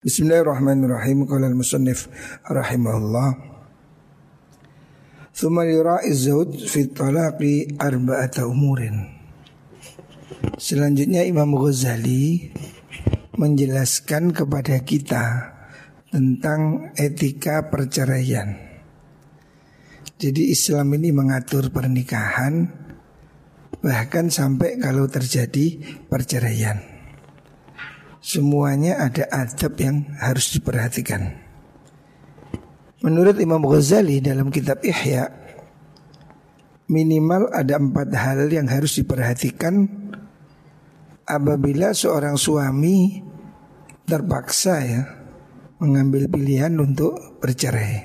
Bismillahirrahmanirrahim. Qala al-musannif rahimahullah. Thumma yura'i zawj fi talaqi arba'ata umurin. Selanjutnya Imam Ghazali menjelaskan kepada kita tentang etika perceraian. Jadi Islam ini mengatur pernikahan bahkan sampai kalau terjadi perceraian. Semuanya ada adab yang harus diperhatikan. Menurut Imam Ghazali dalam kitab Ihya Minimal ada empat hal yang harus diperhatikan Apabila seorang suami terpaksa ya Mengambil pilihan untuk bercerai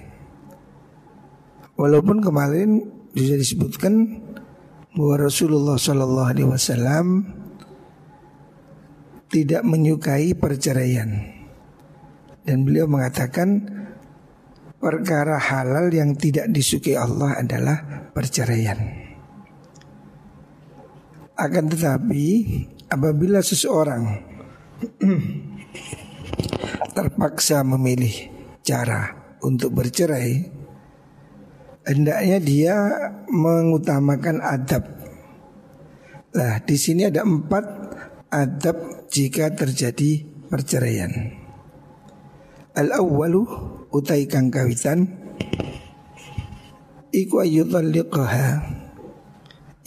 Walaupun kemarin bisa disebutkan bahwa Rasulullah Shallallahu Alaihi Wasallam tidak menyukai perceraian. Dan beliau mengatakan perkara halal yang tidak disukai Allah adalah perceraian. Akan tetapi apabila seseorang terpaksa memilih cara untuk bercerai, hendaknya dia mengutamakan adab. Nah, di sini ada empat adab jika terjadi perceraian. Al-awwalu utai kang kawitan iku ayudhalliqaha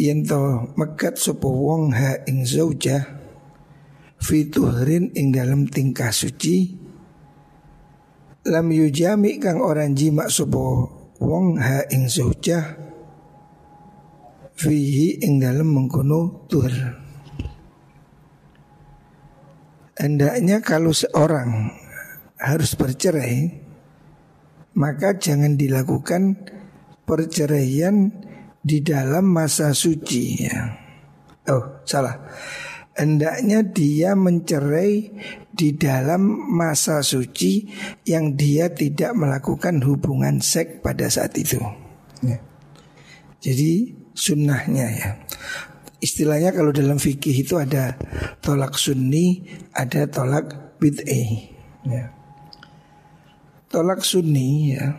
yen to mekat sapa wong ha ing zauja fi tuhrin ing dalam tingkah suci lam yujami kang orang jima sapa wong ha ing zauja fihi ing dalam mengkono tuhur Hendaknya kalau seorang harus bercerai Maka jangan dilakukan perceraian di dalam masa suci ya. Oh salah Hendaknya dia mencerai di dalam masa suci yang dia tidak melakukan hubungan seks pada saat itu. Ya. Jadi sunnahnya ya. Istilahnya kalau dalam fikih itu ada tolak sunni, ada tolak bid'ah. Ya. Tolak sunni ya.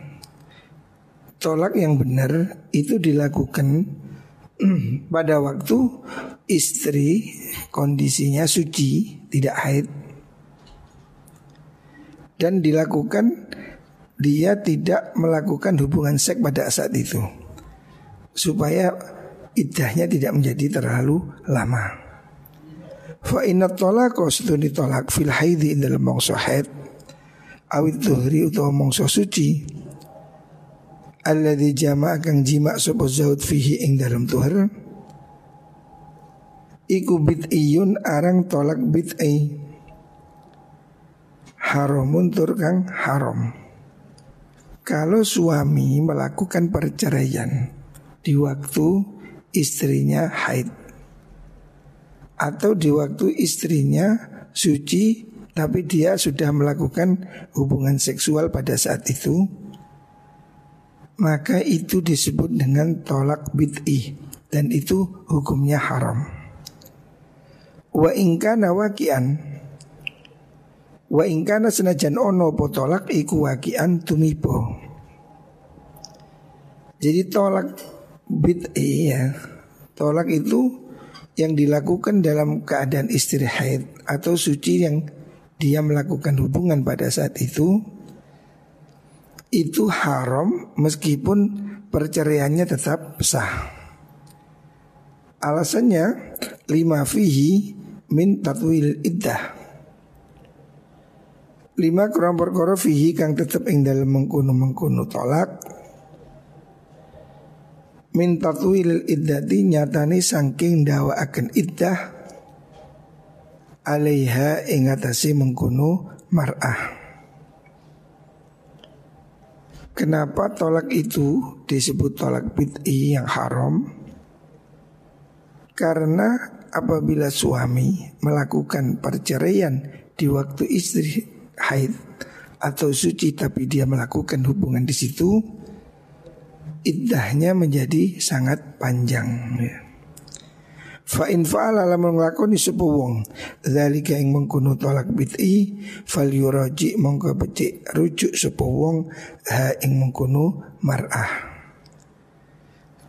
Tolak yang benar itu dilakukan pada waktu istri kondisinya suci, tidak haid. Dan dilakukan dia tidak melakukan hubungan seks pada saat itu. Supaya idahnya tidak menjadi terlalu lama. Fa inna tolaqa setuni tolak fil haidi in dalam mongso haid. Awit tuhri utawa mongso suci. Alladzi jama'a kang jima' sapa zaud fihi ing dalam tuhar iku bid'iyun arang tolak bid'i. Haramun tur kang haram. Kalau suami melakukan perceraian di waktu istrinya haid atau di waktu istrinya suci tapi dia sudah melakukan hubungan seksual pada saat itu maka itu disebut dengan tolak bid'i dan itu hukumnya haram. Wa ingkana wakian Wa ingkana senajan ono potolak iku wakian tumipo Jadi tolak bid'i ya. Tolak itu yang dilakukan dalam keadaan istri atau suci yang dia melakukan hubungan pada saat itu itu haram meskipun perceraiannya tetap sah. Alasannya lima fihi min tatwil iddah. Lima kurang perkara fihi kang tetap ing dalam mengkuno mengkuno tolak min tatwil iddati nyatani saking dawa akan iddah alaiha ingatasi mengkuno mar'ah Kenapa tolak itu disebut tolak bid'i yang haram? Karena apabila suami melakukan perceraian di waktu istri haid atau suci tapi dia melakukan hubungan di situ, iddahnya menjadi sangat panjang ya. Fa in fa'ala lamun nglakoni sapa wong zalika ing mengkono tolak bid'i fal yuraji mongko becik rujuk sapa wong ha ing mengkono mar'ah.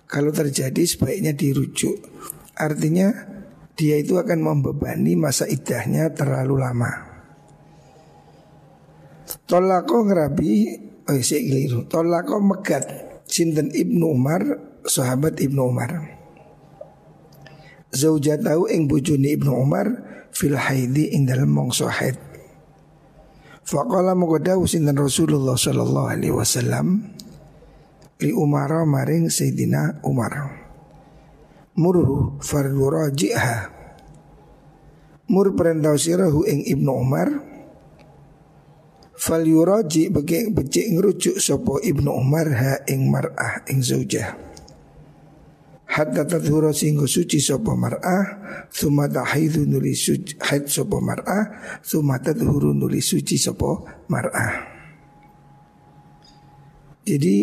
Kalau terjadi sebaiknya dirujuk. Artinya dia itu akan membebani masa idahnya terlalu lama. Tolako ngerabi Oh saya keliru Tolako megat Sinten Ibnu Umar Sahabat Ibnu Umar zaujatahu ing bojone Ibnu Umar fil haidi ing dalem mangsa haid. Faqala mengkodawu sinten Rasulullah sallallahu alaihi wasallam li Umar maring Sayyidina Umar. Murhu farwuraji'ha Mur perintah sirahu ing Ibnu Umar Fal yuraji bagi becik ngerujuk sopo Ibnu Umar ha ing mar'ah ing zaujah hatta tadhura singgo suci sapa mar'ah thumma tahidhu nuli suci haid sapa mar'ah thumma tadhuru nuli suci sapa mar'ah jadi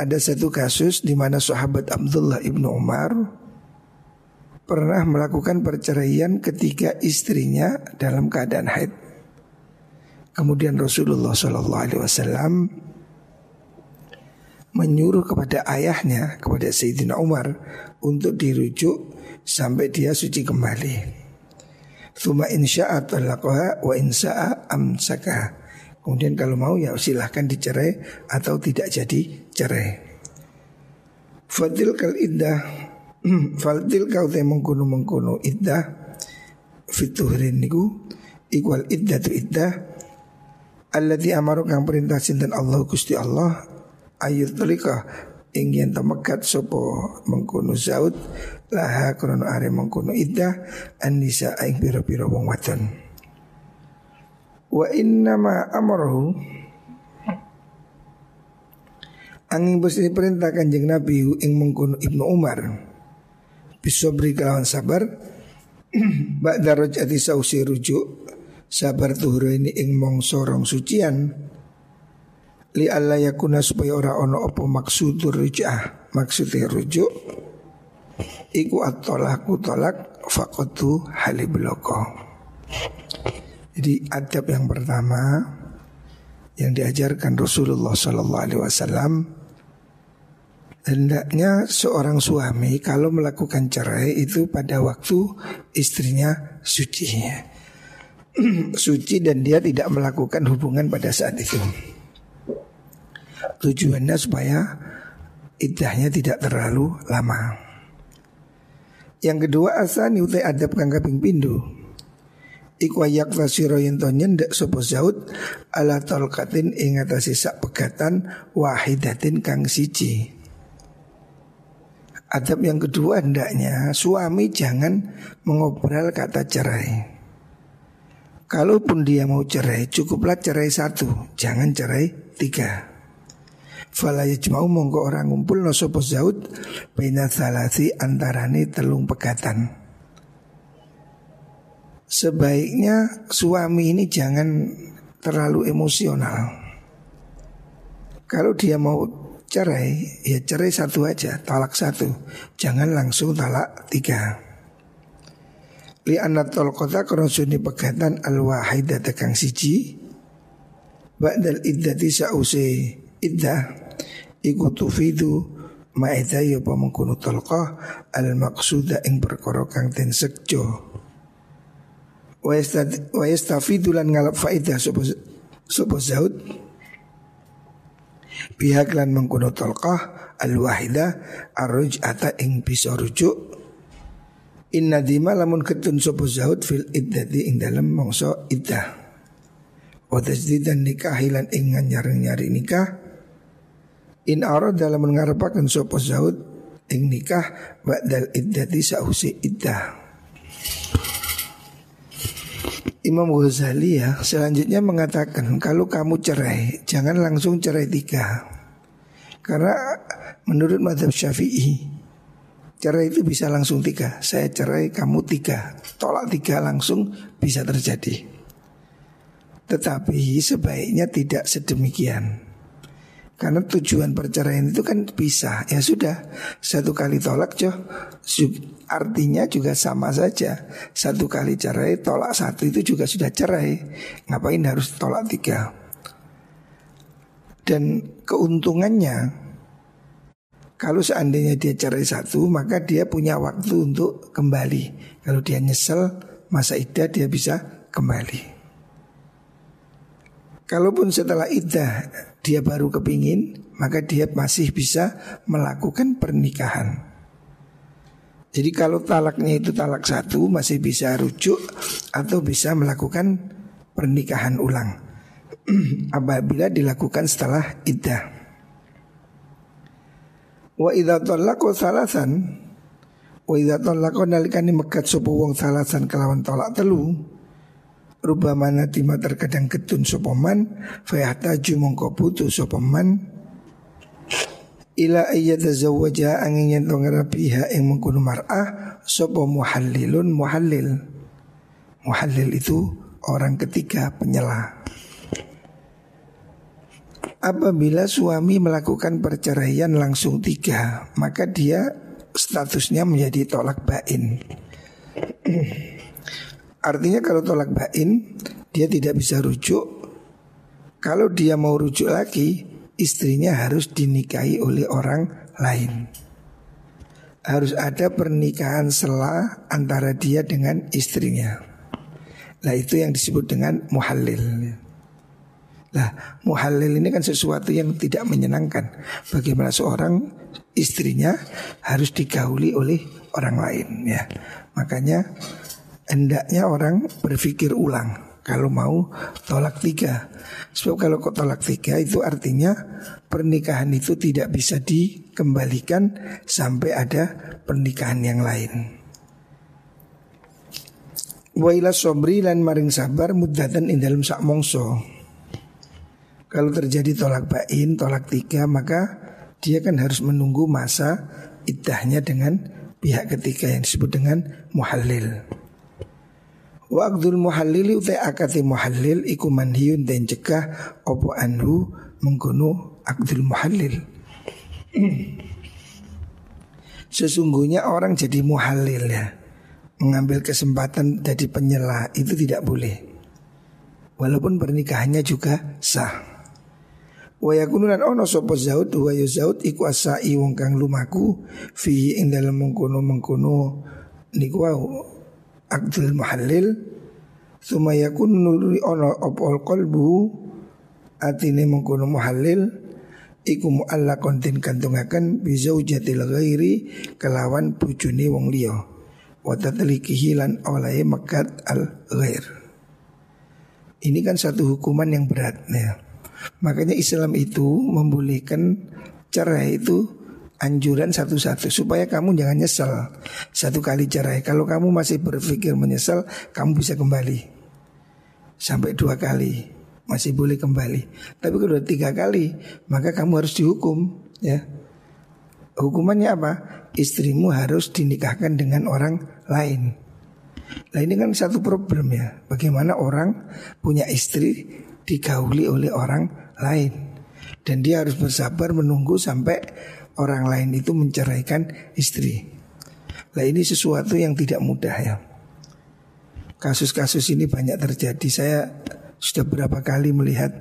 ada satu kasus di mana sahabat Abdullah ibnu Umar pernah melakukan perceraian ketika istrinya dalam keadaan haid. Kemudian Rasulullah Shallallahu Alaihi Wasallam menyuruh kepada ayahnya kepada Sayyidina Umar untuk dirujuk sampai dia suci kembali. Thumma insya'a talaqaha wa insya'a amsaka. Kemudian kalau mau ya silahkan dicerai atau tidak jadi cerai. Fadil kal iddah Fadil kau te mengkuno mengkuno iddah Fituhrin niku Ikwal iddah tu iddah Alladhi amaru kang perintah sinten Allah Gusti Allah ayat telika ingin temekat sopo mengkuno zaud laha krono are mengkuno iddah anisa aing piro-piro wong wadon. Wa inna ma amrohu angin bos perintah kanjeng Nabi ing mengkuno Ibnu Umar. Bisobri kelawan sabar Ba'da rojati sausi rujuk Sabar tuhur ini ing mong sorong sucian. Li alla yakuna supaya ora ono apa maksudur rujah maksudnya rujuk. Iku at-tolaku tolak fakotu halibloko jadi adab yang pertama yang diajarkan Rasulullah Sallallahu Alaihi Wasallam hendaknya seorang suami kalau melakukan cerai itu pada waktu istrinya suci suci dan dia tidak melakukan hubungan pada saat itu. Tujuannya supaya idahnya tidak terlalu lama. Yang kedua asani utai adab kang kaping pindu. Iku ayak tasiro yen to nyendek sapa zaud ala tolkatin ing atase sak pegatan wahidatin kang siji. Adab yang kedua hendaknya suami jangan mengobrol kata cerai. Kalaupun dia mau cerai, cukuplah cerai satu, jangan cerai tiga. Fala yajma'u mongko orang ngumpul no sopo zaud Bina salasi antarane telung pegatan Sebaiknya suami ini jangan terlalu emosional. Kalau dia mau cerai Ya cerai satu aja, talak satu. Jangan langsung talak tiga Li anatol kota keronsuni pegatan al-wahidah tekang siji. Ba'dal iddati sa'usi iddah. Iku tufidu maeda ya apa mengkono talqah al maqsuda ing perkara kang den sekjo. Wa yastafidu lan ngalap faidah sapa zaud. Pihak lan mengkono talqah al wahida arruj'ata ing bisa rujuk Inna dima lamun ketun sopo zaud fil iddati ing dalam mongso iddah. Wa tajdidan nikahilan ing nyari-nyari nikah. In arad dalam mengarepakan sopo zaud ing nikah ba'dal iddati sausi iddah. Imam Ghazali ya selanjutnya mengatakan kalau kamu cerai jangan langsung cerai tiga. Karena menurut madhab syafi'i cerai itu bisa langsung tiga. Saya cerai kamu tiga. Tolak tiga langsung bisa terjadi. Tetapi sebaiknya tidak sedemikian. Karena tujuan perceraian itu kan bisa. Ya sudah Satu kali tolak joh Artinya juga sama saja. Satu kali cerai Tolak satu itu juga sudah cerai. Ngapain harus tolak tiga? Dan keuntungannya Kalau seandainya dia cerai satu Maka dia punya waktu untuk kembali Kalau dia nyesel Masa iddah dia bisa kembali Kalaupun setelah iddah dia baru kepingin, maka dia masih bisa melakukan pernikahan. Jadi kalau talaknya itu talak satu masih bisa rujuk atau bisa melakukan pernikahan ulang apabila dilakukan setelah iddah. Wa idza talaqa salasan wa idza talaqa nalikane mekat sapa wong salasan kelawan tolak telu Rubama natima terkadang ketun sopoman Fayahtaju mongko butuh sopoman Ila ayyatazawwaja angin yang ngerapiha yang mengkuno mar'ah Sopo muhallilun muhallil. Muhallil itu orang ketiga penyela Apabila suami melakukan perceraian langsung tiga Maka dia statusnya menjadi tolak bain Artinya kalau tolak bain dia tidak bisa rujuk. Kalau dia mau rujuk lagi, istrinya harus dinikahi oleh orang lain. Harus ada pernikahan selah antara dia dengan istrinya. Nah itu yang disebut dengan muhallil. Nah muhallil ini kan sesuatu yang tidak menyenangkan. Bagaimana seorang istrinya harus digauli oleh orang lain ya. Makanya hendaknya orang berpikir ulang kalau mau tolak tiga. Sebab kalau kok tolak tiga itu artinya pernikahan itu tidak bisa dikembalikan sampai ada pernikahan yang lain. Waila sobri lan maring sabar mudatan in dalam sak mongso. Kalau terjadi tolak bain, tolak tiga maka dia kan harus menunggu masa idahnya dengan pihak ketiga yang disebut dengan muhallil. Wa akdul muhallili utai akati muhallil iku manhiyun dan cegah opo anhu mengkono akdul muhallil. Sesungguhnya orang jadi muhallil ya Mengambil kesempatan jadi penyela itu tidak boleh Walaupun pernikahannya juga sah Wa yakunu ono sapa zaud wa ya zaud iku asai wong kang lumaku fi ing dalem mengkono-mengkono niku akdul muhallil. Suma yakun nuri ono opol kolbu Atine mengkono muhallil Iku mu'allakon tin kantungakan Bizaujatil ghairi Kelawan bujuni wong liya. Watatlikihi lan oleh mekat al ghair. Ini kan satu hukuman yang berat ya. Makanya Islam itu membolehkan cerai itu anjuran satu-satu supaya kamu jangan nyesel satu kali cerai. Kalau kamu masih berpikir menyesal, kamu bisa kembali sampai dua kali masih boleh kembali. Tapi kalau tiga kali, maka kamu harus dihukum. Ya, hukumannya apa? Istrimu harus dinikahkan dengan orang lain. Nah ini kan satu problem ya. Bagaimana orang punya istri digauli oleh orang lain dan dia harus bersabar menunggu sampai orang lain itu menceraikan istri. Nah ini sesuatu yang tidak mudah ya. Kasus-kasus ini banyak terjadi. Saya sudah berapa kali melihat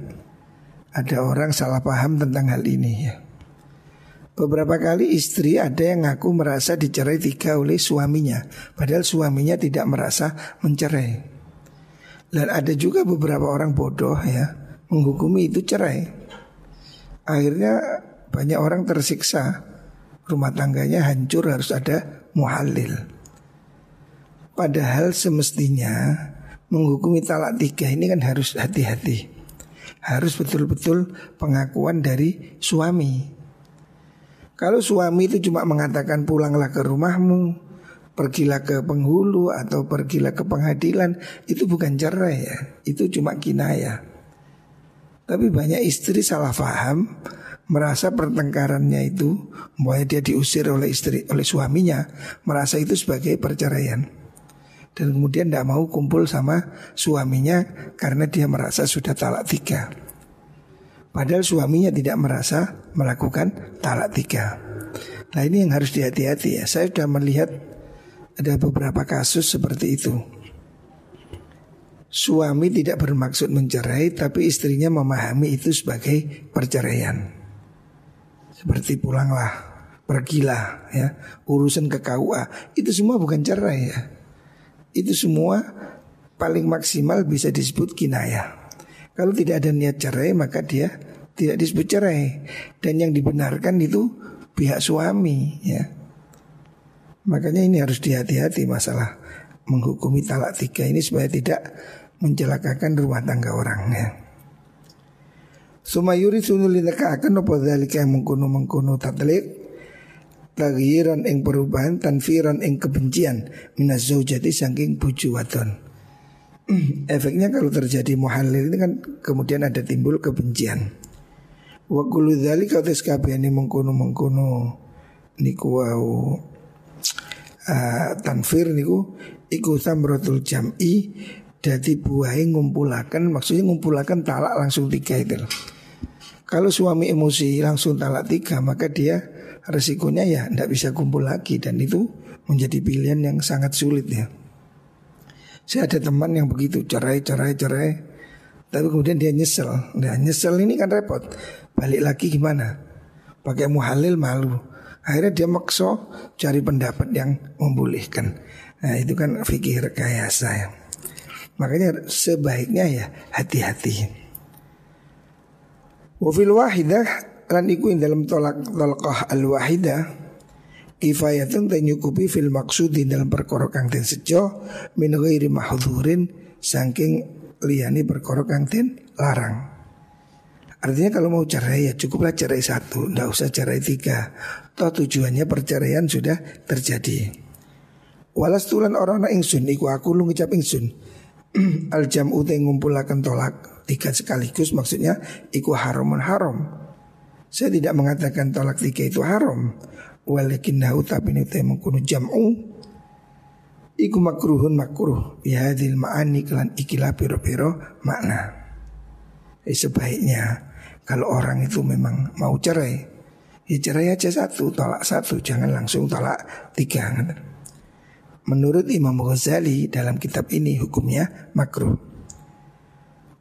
ada orang salah paham tentang hal ini ya. Beberapa kali istri ada yang ngaku merasa dicerai tiga oleh suaminya Padahal suaminya tidak merasa mencerai Dan ada juga beberapa orang bodoh ya Menghukumi itu cerai. Akhirnya banyak orang tersiksa. Rumah tangganya hancur harus ada muhalil Padahal semestinya Menghukumi talak tiga ini kan harus hati-hati. Harus betul-betul pengakuan dari suami. Kalau suami itu cuma mengatakan pulanglah ke rumahmu Pergilah ke penghulu atau pergilah ke pengadilan Itu bukan cerai ya Itu cuma kinaya Tapi banyak istri salah paham merasa pertengkarannya itu bahwa dia diusir oleh istri oleh suaminya merasa itu sebagai perceraian dan kemudian tidak mau kumpul sama suaminya karena dia merasa sudah talak tiga Padahal suaminya tidak merasa melakukan talak tiga. Nah ini yang harus dihati-hati ya. Saya sudah melihat ada beberapa kasus seperti itu. Suami tidak bermaksud mencerai tapi istrinya memahami itu sebagai perceraian. Seperti pulanglah, pergilah ya, urusan ke KUA. Itu semua bukan cerai ya. Itu semua paling maksimal bisa disebut kinayah. Kalau tidak ada niat cerai maka dia tidak disebut cerai dan yang dibenarkan itu pihak suami ya. Makanya ini harus dihati-hati masalah menghukumi talak tiga ini supaya tidak mencelakakan rumah tangga orangnya. Sumayuri sunulidaka akan apa dalika yang mengkuno mengkuno tatlik Tagiran ing perubahan tanfiran ing kebencian Minas zaujati saking buju wadon. Efeknya kalau terjadi muhalil ini kan kemudian ada timbul kebencian. Wa kullu dzalika tes kabehane mengkono mengkono niku wau uh, tanfir niku iku samratul jam'i Dadi buahe ngumpulaken maksudnya ngumpulaken talak langsung tiga itu. Kalau suami emosi langsung talak tiga maka dia resikonya ya tidak bisa kumpul lagi dan itu menjadi pilihan yang sangat sulit ya. Saya ada teman yang begitu cerai cerai cerai tapi kemudian dia nyesel. Nah nyesel ini kan repot. Balik lagi gimana? Pakai muhalil malu. Akhirnya dia makso cari pendapat yang membolehkan. Nah itu kan fikih rekayasa ya. Makanya sebaiknya ya hati-hati. Wafil wahidah lan iku dalam tolak tolakah al wahidah kifayatun dan nyukupi fil maksudin dalam perkara kang den sejo min ghairi mahdhurin saking liyani perkara kang den larang. Artinya kalau mau cerai ya cukuplah cerai satu, ndak usah cerai tiga. Toh tujuannya perceraian sudah terjadi. Walas tulan orang ingsun iku aku lu ngucap ingsun al jam'u te ngumpulaken tolak tiga sekaligus maksudnya iku haramun haram. Saya tidak mengatakan tolak tiga itu haram. Walakinnahu tapi ini mengkunu jam'u Iku makruhun makruh Bihadil ma'ani kelan ikilah piro-piro makna eh, Sebaiknya Kalau orang itu memang mau cerai Ya cerai aja satu Tolak satu Jangan langsung tolak tiga Menurut Imam Ghazali dalam kitab ini hukumnya makruh.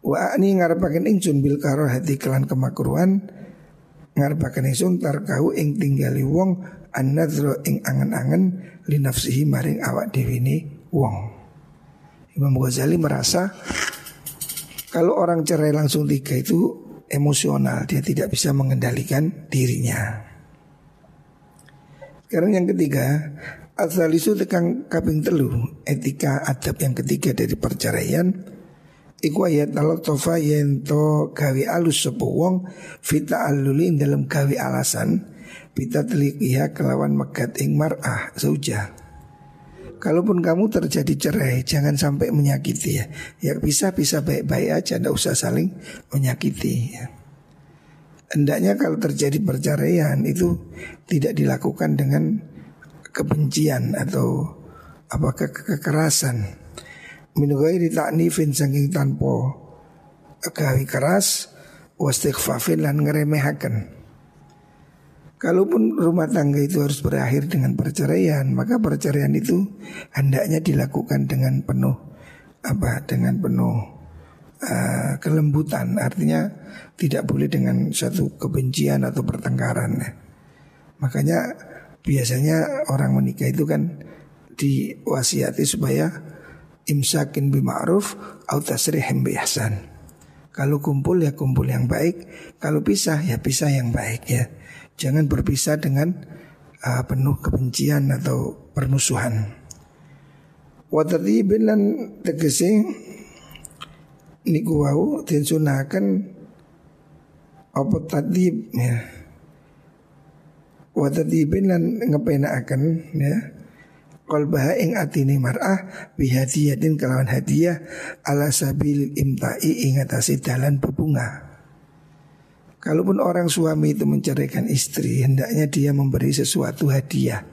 Wa ani ngarepaken ingsun bil hati kelan kemakruhan ngarepaken ingsun tarkahu ing tinggali wong an-nadzra ing angen-angen li nafsihi maring awak dhewe wong. Imam Ghazali merasa kalau orang cerai langsung tiga itu emosional, dia tidak bisa mengendalikan dirinya. Sekarang yang ketiga, Asalisu tekan kaping telu etika adab yang ketiga dari perceraian. Iku ayat Allah tofa yento gawi alus sepu wong Fita alulin dalam gawi alasan Bita telikiha kelawan megat ing mar'ah Kalaupun kamu terjadi cerai Jangan sampai menyakiti ya. Ya bisa-bisa baik-baik aja Tidak usah saling menyakiti ya. Hendaknya kalau terjadi perceraian itu tidak dilakukan dengan kebencian atau apakah ke kekerasan. Min ghairi ta'nifin saking tanpa gawe keras wastighfafin lan ngeremehaken Kalaupun rumah tangga itu harus berakhir dengan perceraian, maka perceraian itu hendaknya dilakukan dengan penuh apa? Dengan penuh uh, kelembutan. Artinya tidak boleh dengan suatu kebencian atau pertengkaran. Makanya biasanya orang menikah itu kan diwasiati supaya imsakin bima'ruf au tasrihim. Kalau kumpul ya kumpul yang baik, kalau pisah ya pisah yang baik ya. Jangan berpisah dengan uh, penuh kebencian atau permusuhan. Wa tadhibin lan tegese niku wau den sunaken apa tadhib ya Watadibin lan akan ya qalbaha ing atine mar'ah bihadiyatin kelawan hadiah ala sabil imta'i ing atase dalan bebunga. Kalaupun orang suami itu menceraikan istri, hendaknya dia memberi sesuatu hadiah.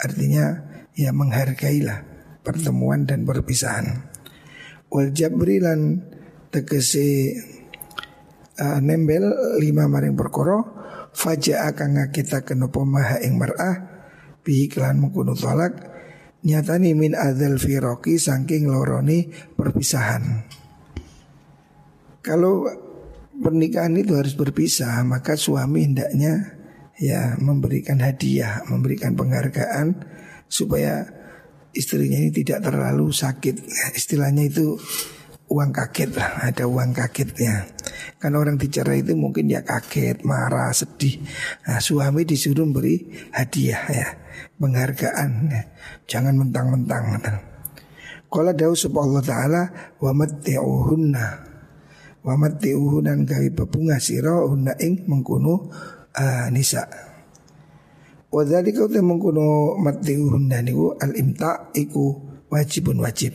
Artinya ya menghargailah pertemuan dan perpisahan. Wal jabrilan tegese uh, nembel lima maring perkara faja akan kita kenopo maha ing mar'ah bihi kelan mengkuno tolak nyatani min adzal firoki saking loroni perpisahan. Kalau pernikahan itu harus berpisah, maka suami hendaknya ya memberikan hadiah, memberikan penghargaan supaya istrinya ini tidak terlalu sakit. Istilahnya itu uang kaget lah, ada uang kagetnya. Kan orang dicerai itu mungkin ya kaget, marah, sedih. Nah, suami disuruh beri hadiah ya, penghargaan. Ya. Jangan mentang-mentang. Kalau dawu Allah taala wa matti'uhunna wa matti'uhunan gawe bebunga sira hunna ing mengkono uh, nisa. Wa dzalika uta mengkono matti'uhunna niku al-imta iku wajibun wajib.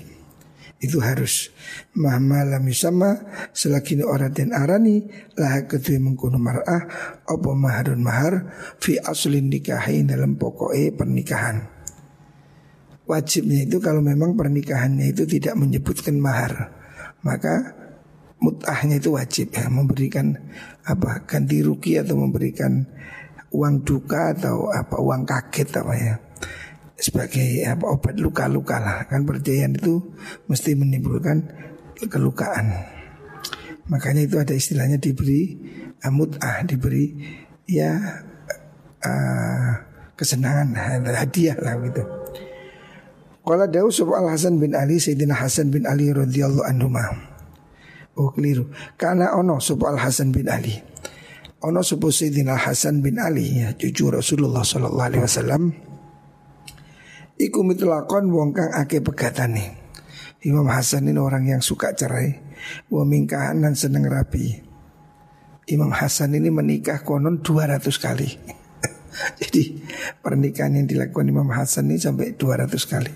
Itu harus. Mahma lam yusamma selagi orang dan arani lah kedua mengkuno mar'ah apa maharun mahar fi aslin nikahi dalam pokoknya pernikahan. Wajibnya itu kalau memang pernikahannya itu tidak menyebutkan mahar maka mutahnya itu wajib ya memberikan apa ganti rugi atau memberikan uang duka atau apa uang kaget apa ya sebagai apa obat luka-luka lah. Kan perjanjian itu mesti menimbulkan kelukaan. Makanya itu ada istilahnya diberi amut ah diberi ya uh, kesenangan hadiah lah gitu. Kala Daud Al Hasan bin Ali Sayyidina Hasan bin Ali radhiyallahu anhu Oh keliru Karena ono Al Hasan bin Ali Ono sopo Sayyidina Hasan bin Ali ya cucu Rasulullah sallallahu alaihi wasallam Iku mitlakon wong kang ake pegatane. Imam Hasan ini orang yang suka cerai, mingkahan dan seneng rapi. Imam Hasan ini menikah konon 200 kali. Jadi pernikahan yang dilakukan Imam Hasan ini sampai 200 kali.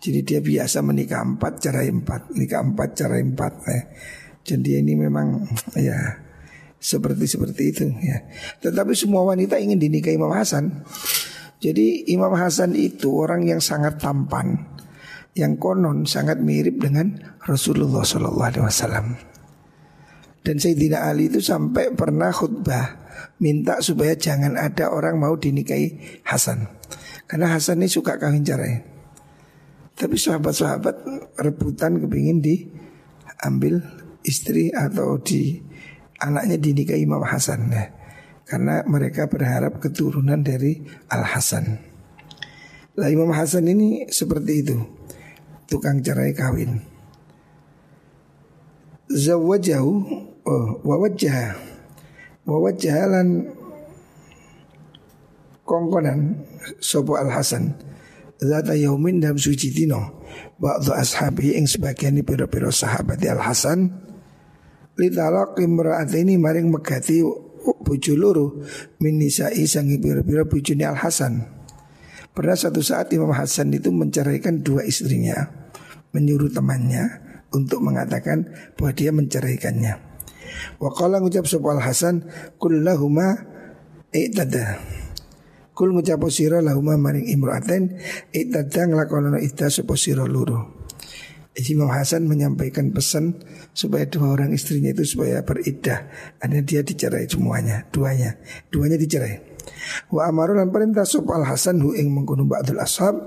Jadi dia biasa menikah empat cerai empat, nikah empat cerai empat. Eh. Jadi ini memang ya seperti seperti itu ya. Tetapi semua wanita ingin dinikahi Imam Hasan. Jadi Imam Hasan itu orang yang sangat tampan, yang konon sangat mirip dengan Rasulullah Shallallahu Alaihi Wasallam. Dan Sayyidina Ali itu sampai pernah khutbah minta supaya jangan ada orang mau dinikahi Hasan, karena Hasan ini suka kawin cerai. Tapi sahabat-sahabat rebutan kepingin diambil istri atau di anaknya dinikahi Imam Hasan. Nah, karena mereka berharap keturunan dari Al Hasan. Lah Imam Hasan ini seperti itu, tukang cerai kawin. Zawajahu oh, wawajah wawajahalan kongkonan sopo Al Hasan Zata yaumin dalam suci dino Ba'du ashabi yang sebagian di piro-piro sahabat Al Hasan Litalak imra'at ini maring megati bojo loro min nisa'i sangi pira-pira bojone Al Hasan. Pernah satu saat Imam Hasan itu menceraikan dua istrinya, menyuruh temannya untuk mengatakan bahwa dia menceraikannya. Wa qala ngucap sapa Al Hasan kullahuma i'tada. Kul ngucap sira lahuma maring imra'aten i'tada nglakonono iddah sapa sira loro. Imam Hasan menyampaikan pesan supaya dua orang istrinya itu supaya beriddah. Ada dia dicerai semuanya, duanya, duanya dicerai. Wa amaru lan perintah sop al Hasan hu ing mengkono ba'dul ashab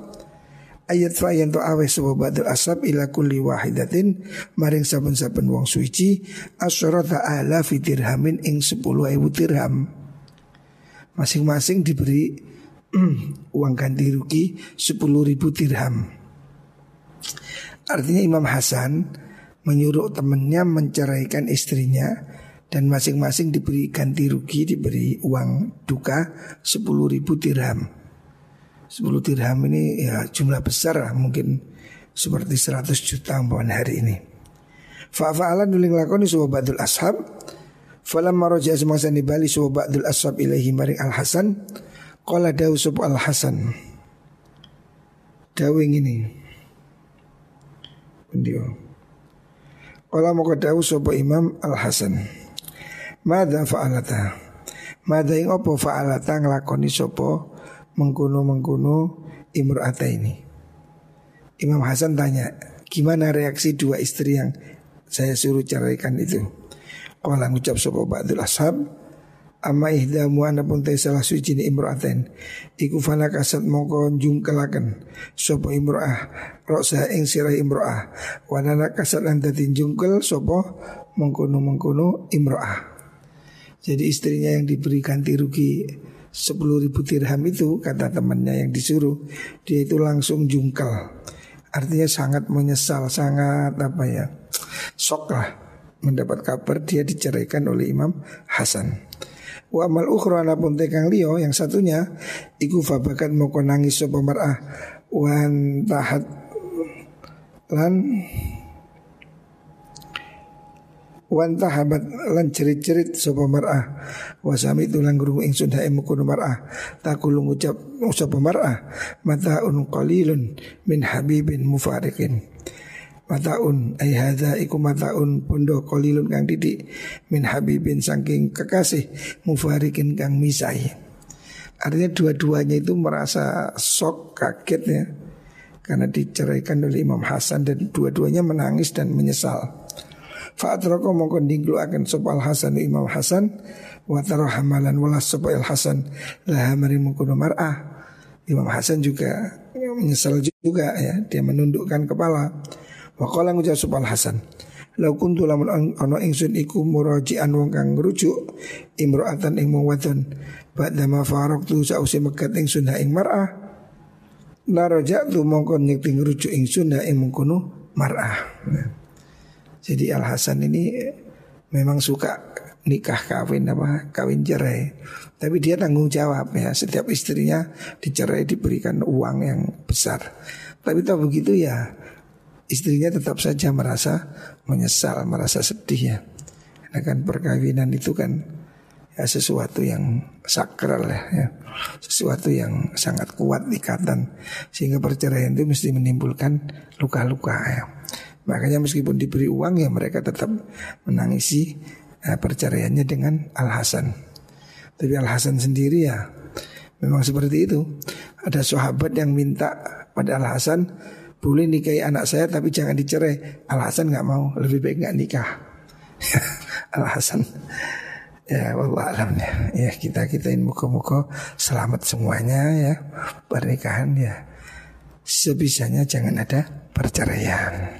ayat fa yen to awe sapa ba'dul ashab ila kulli wahidatin maring saben-saben wong suci asyarata ala fi dirhamin ing 10.000 dirham. Masing-masing diberi uang ganti rugi 10.000 dirham. Artinya Imam Hasan menyuruh temannya menceraikan istrinya dan masing-masing diberi ganti rugi, diberi uang duka 10 ribu dirham. 10 dirham ini ya jumlah besar lah, mungkin seperti 100 juta umpamanya hari ini. Fa'fa'alan nuling lakoni suwa ba'dul ashab Falam maroja semasa nibali suwa ba'dul ashab ilahi maring al-hasan Qala dawu al-hasan Dawu ini Beliau. Kala mau dawu sapa Imam Al Hasan. Mada fa'alata. Mada ing opo fa'alata nglakoni sapa mengkuno-mengkuno imra'ata ini. Imam Hasan tanya, gimana reaksi dua istri yang saya suruh ceraikan itu? Kala ngucap sapa ba'dul ashab Amma ihdamu anapun te salah suci ni imro'aten Iku fana kasat mongko jungkelaken Sopo imro'ah Roksa ing sirah imro'ah Wanana kasat lantatin jungkel Sopo mengkono mengkono imro'ah Jadi istrinya yang diberi ganti rugi sepuluh ribu dirham itu Kata temannya yang disuruh Dia itu langsung jungkel. Artinya sangat menyesal Sangat apa ya Sok lah mendapat kabar dia diceraikan oleh Imam Hasan. Wa amal ukhra pun tekang liyo yang satunya iku fabakan moko nangis sapa mar'ah. Wan tahat lan wan tahabat lan cerit-cerit sapa mar'ah. Wa sami tulang guru ingsun hae mukun mar'ah. Takulu ngucap sapa mar'ah mata un qalilun min habibin mufariqin Mataun ay hadza iku mataun pondo kolilun kang didik min habibin saking kekasih mufarikin kang misai. Artinya dua-duanya itu merasa sok kaget ya karena diceraikan oleh Imam Hasan dan dua-duanya menangis dan menyesal. Fa'atroko mongkon dinglu akan sopal Hasan Imam Hasan wa hamalan walas sopal Hasan lah mari mengkono mar'ah. Imam Hasan juga menyesal juga ya dia menundukkan kepala. Waqala ngucap supal Hasan Lau kuntu lamun ono ingsun iku murajian wong kang ngrujuk imro'atan ing wong wadon. Ba'da ma tu sause mekat ingsun ha ing mar'ah. La tu mongko nyekti ngrujuk ingsun ha ing mengkono mar'ah. Jadi Al Hasan ini memang suka nikah kawin apa kawin cerai. Tapi dia tanggung jawab ya setiap istrinya dicerai diberikan uang yang besar. Tapi tahu begitu ya istrinya tetap saja merasa menyesal, merasa sedih ya. Karena kan perkawinan itu kan ya sesuatu yang sakral ya, ya. sesuatu yang sangat kuat ikatan sehingga perceraian itu mesti menimbulkan luka-luka ya. Makanya meskipun diberi uang ya mereka tetap menangisi ya, perceraiannya dengan Al Hasan. Tapi Al Hasan sendiri ya memang seperti itu. Ada sahabat yang minta pada Al Hasan boleh nikahi anak saya tapi jangan dicerai. Alasan nggak mau, lebih baik nggak nikah. Alasan ya wallah alam ya. Ya kita kitain muka-muka selamat semuanya ya pernikahan ya sebisanya jangan ada perceraian.